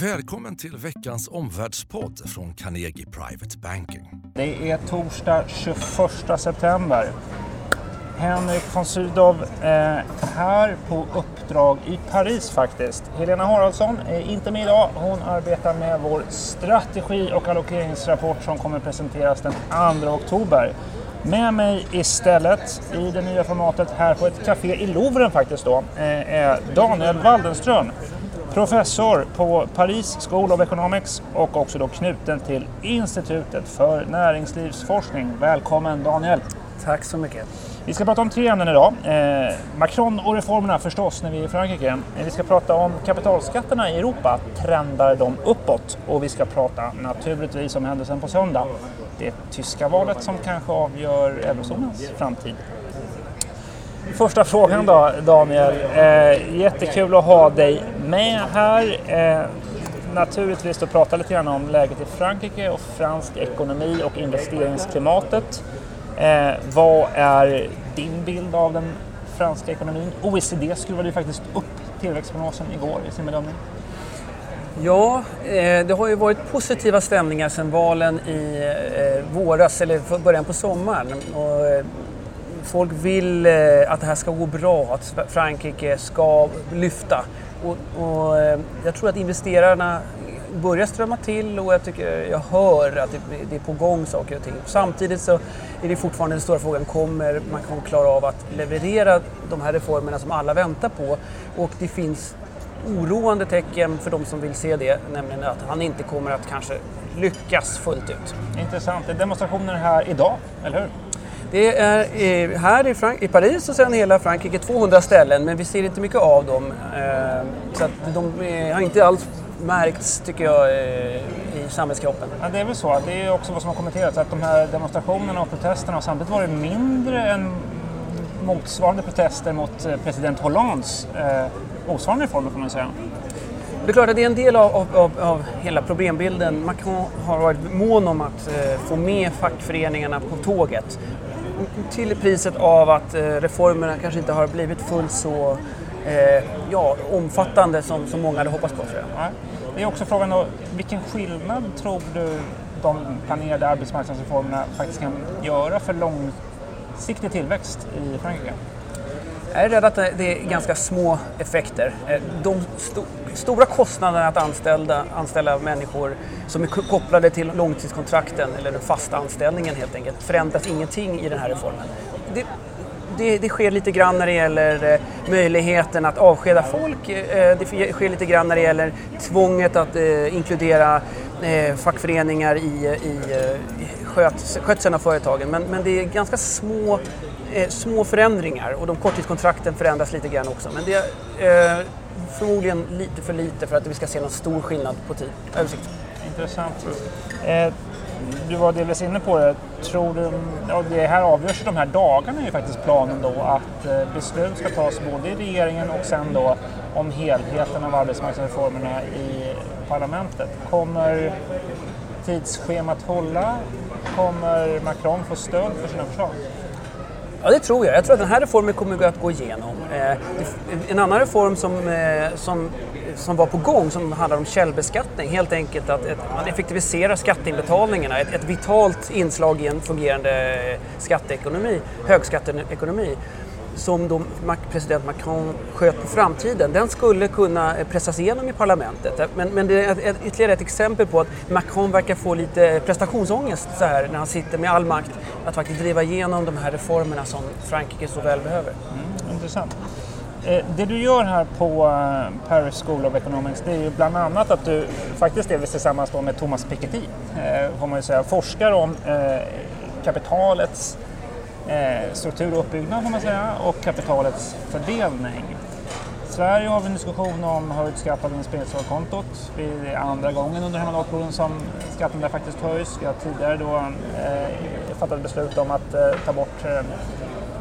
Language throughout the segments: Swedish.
Välkommen till veckans omvärldspodd från Carnegie Private Banking. Det är torsdag 21 september. Henrik von Sydow eh, här på uppdrag i Paris faktiskt. Helena Haraldsson är inte med idag. Hon arbetar med vår strategi och allokeringsrapport som kommer presenteras den 2 oktober. Med mig istället i det nya formatet här på ett café i Louvren faktiskt då eh, är Daniel Waldenström professor på Paris School of Economics och också då knuten till Institutet för näringslivsforskning. Välkommen Daniel! Tack så mycket. Vi ska prata om tre ämnen idag. Eh, Macron och reformerna förstås när vi är i Frankrike. Vi ska prata om kapitalskatterna i Europa. Trendar de uppåt? Och vi ska prata naturligtvis om händelsen på söndag. Det tyska valet som kanske avgör eurozonens framtid. Första frågan då Daniel. Eh, jättekul att ha dig med här. Eh, naturligtvis att prata lite grann om läget i Frankrike och fransk ekonomi och investeringsklimatet. Eh, vad är din bild av den franska ekonomin? OECD skruvade ju faktiskt upp tillväxtprognosen igår i sin bedömning. Ja, eh, det har ju varit positiva stämningar sedan valen i eh, våras, eller början på sommaren. Och eh, folk vill eh, att det här ska gå bra, att Frankrike ska lyfta. Och, och eh, jag tror att investerarna börjar strömma till och jag, tycker, jag hör att det, det, är på gång saker och ting. Samtidigt så är det fortfarande den stora frågan, kommer Macron klara av att leverera de här reformerna som alla väntar på? Och det finns oroande tecken för de som vill se det, nämligen att han inte kommer att kanske lyckas fullt ut. Intressant. Det är demonstrationer här idag, eller hur? Det är här i, Frank i Paris och sen hela Frankrike 200 ställen men vi ser inte mycket av dem. Eh, så de har inte alls märkts, tycker jag, eh, i samhällskroppen. Ja, det är väl så. Det är också vad som har kommenterats, att de här demonstrationerna och protesterna har samtidigt varit mindre än motsvarande protester mot eh, president Hollands eh, motsvarande reformer, får man säga. Det är klart att det är en del av, av, av hela problembilden. Macron har varit mån om att eh, få med fackföreningarna på tåget. Till priset av att eh, reformerna kanske inte har blivit fullt så eh, ja, omfattande som, som många hade hoppats på. Tror jag. Det är också frågan då, vilken skillnad tror du de planerade arbetsmarknadsreformerna faktiskt kan göra för långsiktig tillväxt i Frankrike? Jag är rädd att det är ganska små effekter. Eh, de stora kostnaderna att anställa, anställa människor som är kopplade till långtidskontrakten eller den fasta anställningen helt enkelt förändras ingenting i den här reformen. Det, det, det, sker lite grann när det gäller eh, möjligheten att avskeda folk. Eh, det sker lite grann när det gäller tvånget att eh, inkludera fackföreningar i, i skötseln av företagen. Men, men det är ganska små små förändringar och de korttidskontrakten förändras lite grann också. Men det förmodligen lite för lite för att vi ska se någon stor skillnad på tid. Översikt. Intressant. Eh, du var delvis inne på det. Tror du, ja, det här avgörs de här dagarna är ju faktiskt planen då att eh, beslut ska tas både i regeringen och sen då om helheten av arbetsmarknadsreformerna i parlamentet. Kommer tidsschemat hålla? Kommer Macron få stöd för sina förslag? Ja, det tror jag. Jag tror att den här reformen kommer att gå igenom. Eh, en annan reform som, eh, som, som var på gång som handlar om källbeskattning, helt enkelt att man effektiviserar skatteinbetalningarna, ett, ett vitalt inslag i en fungerande eh, skatteekonomi, högskatteekonomi som då president Macron sköt på framtiden, den skulle kunna eh, pressas igenom i parlamentet. Men, men det är ett, ytterligare ett exempel på att Macron verkar få lite prestationsångest så här när han sitter med all makt att faktiskt driva igenom de här reformerna som Frankrike så väl behöver. Mm, intressant. Eh, det du gör här på eh, Paris School of Economics det är ju bland annat att du faktiskt delvis tillsammans med Thomas Piketty, får man ju säga, forskar om kapitalets Eh, struktur och uppbyggnad får man säga och kapitalets fördelning. I Sverige har vi en diskussion om höjd skatt på vinstbegränsningskontot. Det är andra gången under den här mandatperioden som skatten där faktiskt höjs. Vi har tidigare då eh, fattat beslut om att eh, ta bort eh,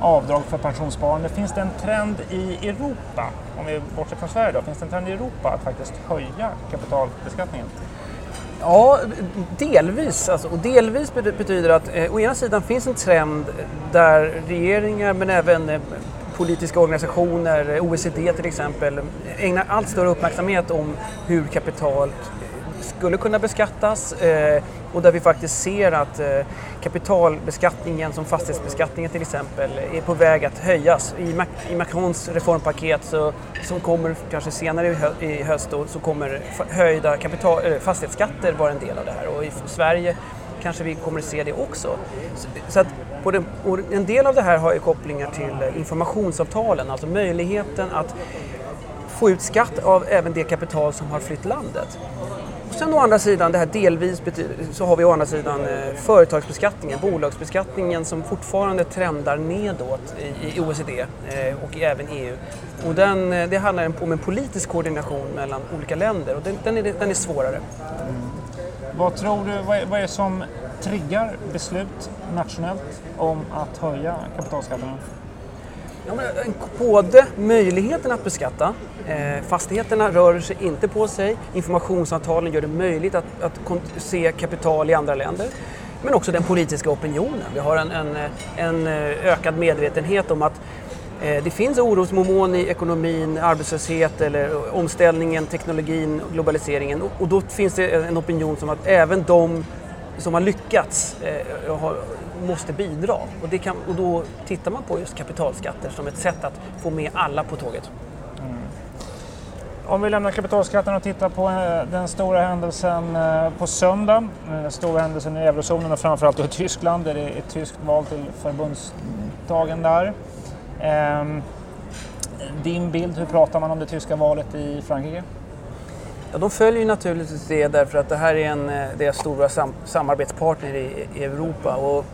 avdrag för pensionssparande. Finns det en trend i Europa, om vi bortser från Sverige då, finns det en trend i Europa att faktiskt höja kapitalbeskattningen? Ja, delvis. Alltså, och delvis betyder att eh, å ena sidan finns en trend där regeringar men även eh, politiska organisationer, eh, OECD till exempel, ägnar allt större uppmärksamhet om hur kapital skulle kunna beskattas eh, och där vi faktiskt ser att eh, kapitalbeskattningen som fastighetsbeskattningen till exempel är på väg att höjas. I, Mac i Macrons reformpaket så, som kommer kanske senare i, hö i höst då, så kommer höjda kapital, eh, fastighetsskatter vara en del av det här och i Sverige kanske vi kommer att se det också. Så, så att den, en del av det här har ju kopplingar till informationsavtalen, alltså möjligheten att få ut skatt av även det kapital som har flytt landet. Sen å andra sidan, det här delvis så har vi å andra sidan eh, företagsbeskattningen, bolagsbeskattningen som fortfarande trendar nedåt i, i OECD eh, och även EU. Och den, eh, det handlar om en politisk koordination mellan olika länder och den, den, är, den är svårare. Mm. Vad tror du, vad är, vad är det som triggar beslut nationellt om att höja kapitalskatterna? Ja, men, både möjligheten att beskatta, eh, fastigheterna rör sig inte på sig, informationsavtalen gör det möjligt att, att se kapital i andra länder. Men också den politiska opinionen. Vi har en, en, en eh, ökad medvetenhet om att eh, det finns orosmoln i ekonomin, arbetslöshet eller eh, omställningen, teknologin, globaliseringen och, och då finns det en opinion som att även de som har lyckats eh, har, måste bidra. Och, kan, och då tittar man på just kapitalskatter som ett sätt att få med alla på tåget. Mm. Om vi lämnar kapitalskatten och tittar på eh, den stora händelsen eh, på söndag. Den stora händelsen i eurozonen och framförallt i Tyskland där det är ett tyskt val till förbundsdagen där. Ehm, din bild, hur pratar man om det tyska valet i Frankrike? Ja, de följer naturligtvis det därför att det här är en, eh, deras stora sam samarbetspartner i, i, Europa. Och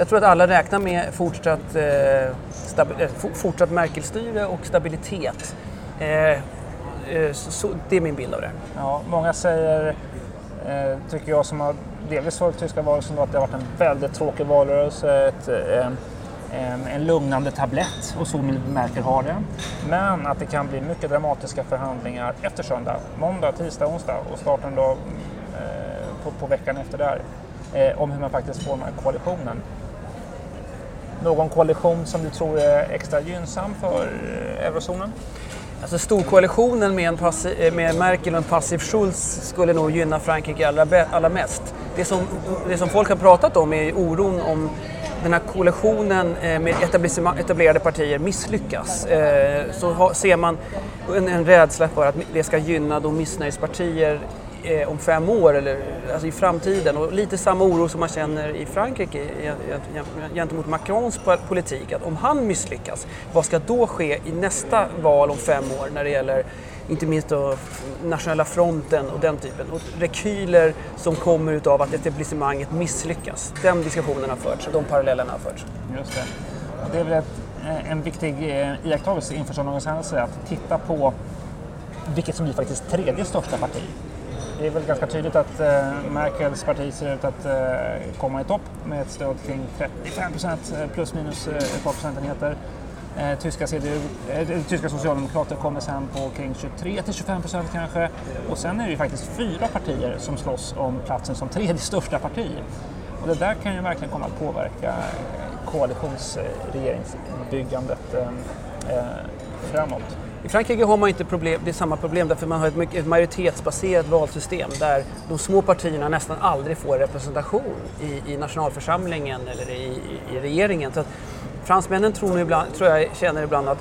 jag tror att alla räknar med fortsatt, eh, stabi- eh, fortsatt Merkel-styre och stabilitet. Eh, eh, så, det är min bild av det. Ja, många säger, eh, tycker jag som har delvis följt tyska valrörelsen, att det har varit en väldigt tråkig valrörelse. Ett, eh, en lugnande tablett och så Merkel har det. Men att det kan bli mycket dramatiska förhandlingar efter söndag, måndag, tisdag, onsdag och starten då eh, på, på, veckan efter där eh, om hur man faktiskt formar koalitionen. Någon koalition som du tror är extra gynnsam för eh, eurozonen? Alltså storkoalitionen med, eh, med Merkel och en passiv Schulz skulle nog gynna Frankrike allra, allra mest. Det som, det som folk har pratat om är oron om den här koalitionen eh, med etablerade partier misslyckas så ser man en, rädsla för att det ska gynna då missnöjespartier eh, om fem år eller alltså i framtiden och lite samma oro som man känner i Frankrike gentemot Macrons politik att om han misslyckas, vad ska då ske i nästa val om fem år när det gäller inte minst då nationella fronten och den typen. Och rekyler som kommer utav att etablissemanget misslyckas. Den diskussionen har förts, de parallellerna har förts. Just det. Det är väl ett, eh, en viktig eh, iakttagelse inför sådana händelser att titta på vilket som blir faktiskt tredje största parti. Det är väl ganska tydligt att eh, Merkels parti ser ut att eh, komma i topp med ett stöd kring 35 procent eh, plus minus eh, ett par procentenheter. Eh, tyska, CDU, eh, tyska socialdemokrater kommer sen på kring 23 till 25 procent kanske. Och sen är det ju faktiskt fyra partier som slåss om platsen som tredje största parti. Och det där kan ju verkligen komma att påverka eh, koalitionsregeringsbyggandet eh, eh, framåt. I Frankrike har man inte problem, det är samma problem därför man har ett, mycket, ett majoritetsbaserat valsystem där de små partierna nästan aldrig får representation i, i nationalförsamlingen eller i, i, i regeringen. Så att fransmännen tror, ibland, tror jag känner ibland att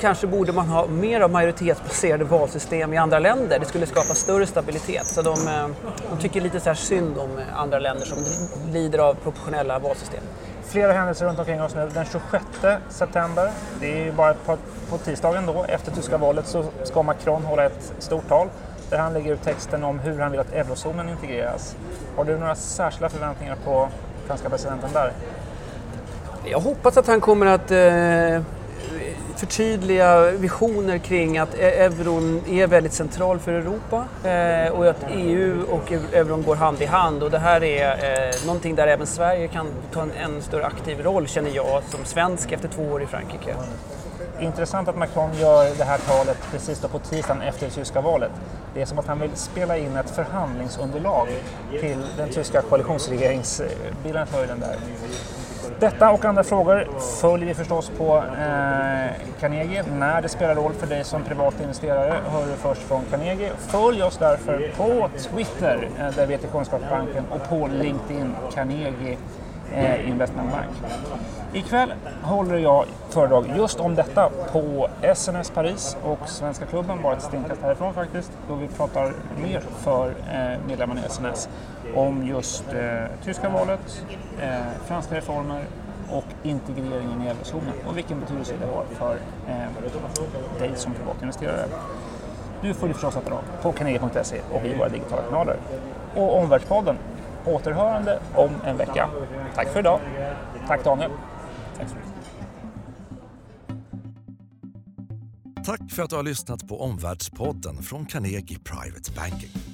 kanske borde man ha mer av majoritetsbaserade valsystem i andra länder. Det skulle skapa större stabilitet. Så de, eh, de tycker lite så här synd om andra länder som lider av proportionella valsystem. Flera händelser runt omkring oss nu. Den 26 september, det är ju bara på, på tisdagen då, efter tyska valet, så ska Macron hålla ett stort tal där han lägger ut texten om hur han vill att eurozonen integreras. Har du några särskilda förväntningar på franska presidenten där? Jag hoppas att han kommer att eh, förtydliga visioner kring att e- euron är väldigt central för Europa eh, och att EU och euron går hand i hand och det här är eh, någonting där även Sverige kan ta en, en större aktiv roll känner jag som svensk efter två år i Frankrike. Intressant att Macron gör det här talet precis då på tisdagen efter det tyska valet. Det är som att han vill spela in ett förhandlingsunderlag till den tyska koalitionsregeringsbilden där. Detta och andra frågor följer vi förstås på eh, Carnegie. När det spelar roll för dig som privat investerare hör du först från Carnegie. Följ oss därför på Twitter, eh, där vi heter Kunskapsbanken, och på LinkedIn, Carnegie eh, Investment Bank. Ikväll håller jag föredrag just om detta på SNS Paris och Svenska klubben, bara ett stenkast härifrån faktiskt, då vi pratar mer för eh, medlemmarna i SNS om just eh, tyska valet, eh, franska reformer och integreringen i eurozonen och vilken betydelse det har för eh, dig som privatinvesterare. Du följer förstås detta på carnegie.se och i våra digitala kanaler. Och Omvärldspodden återhörande om en vecka. Tack för idag. Tack Daniel. Tack så mycket. Tack för att du har lyssnat på Omvärldspodden från Carnegie Private Banking.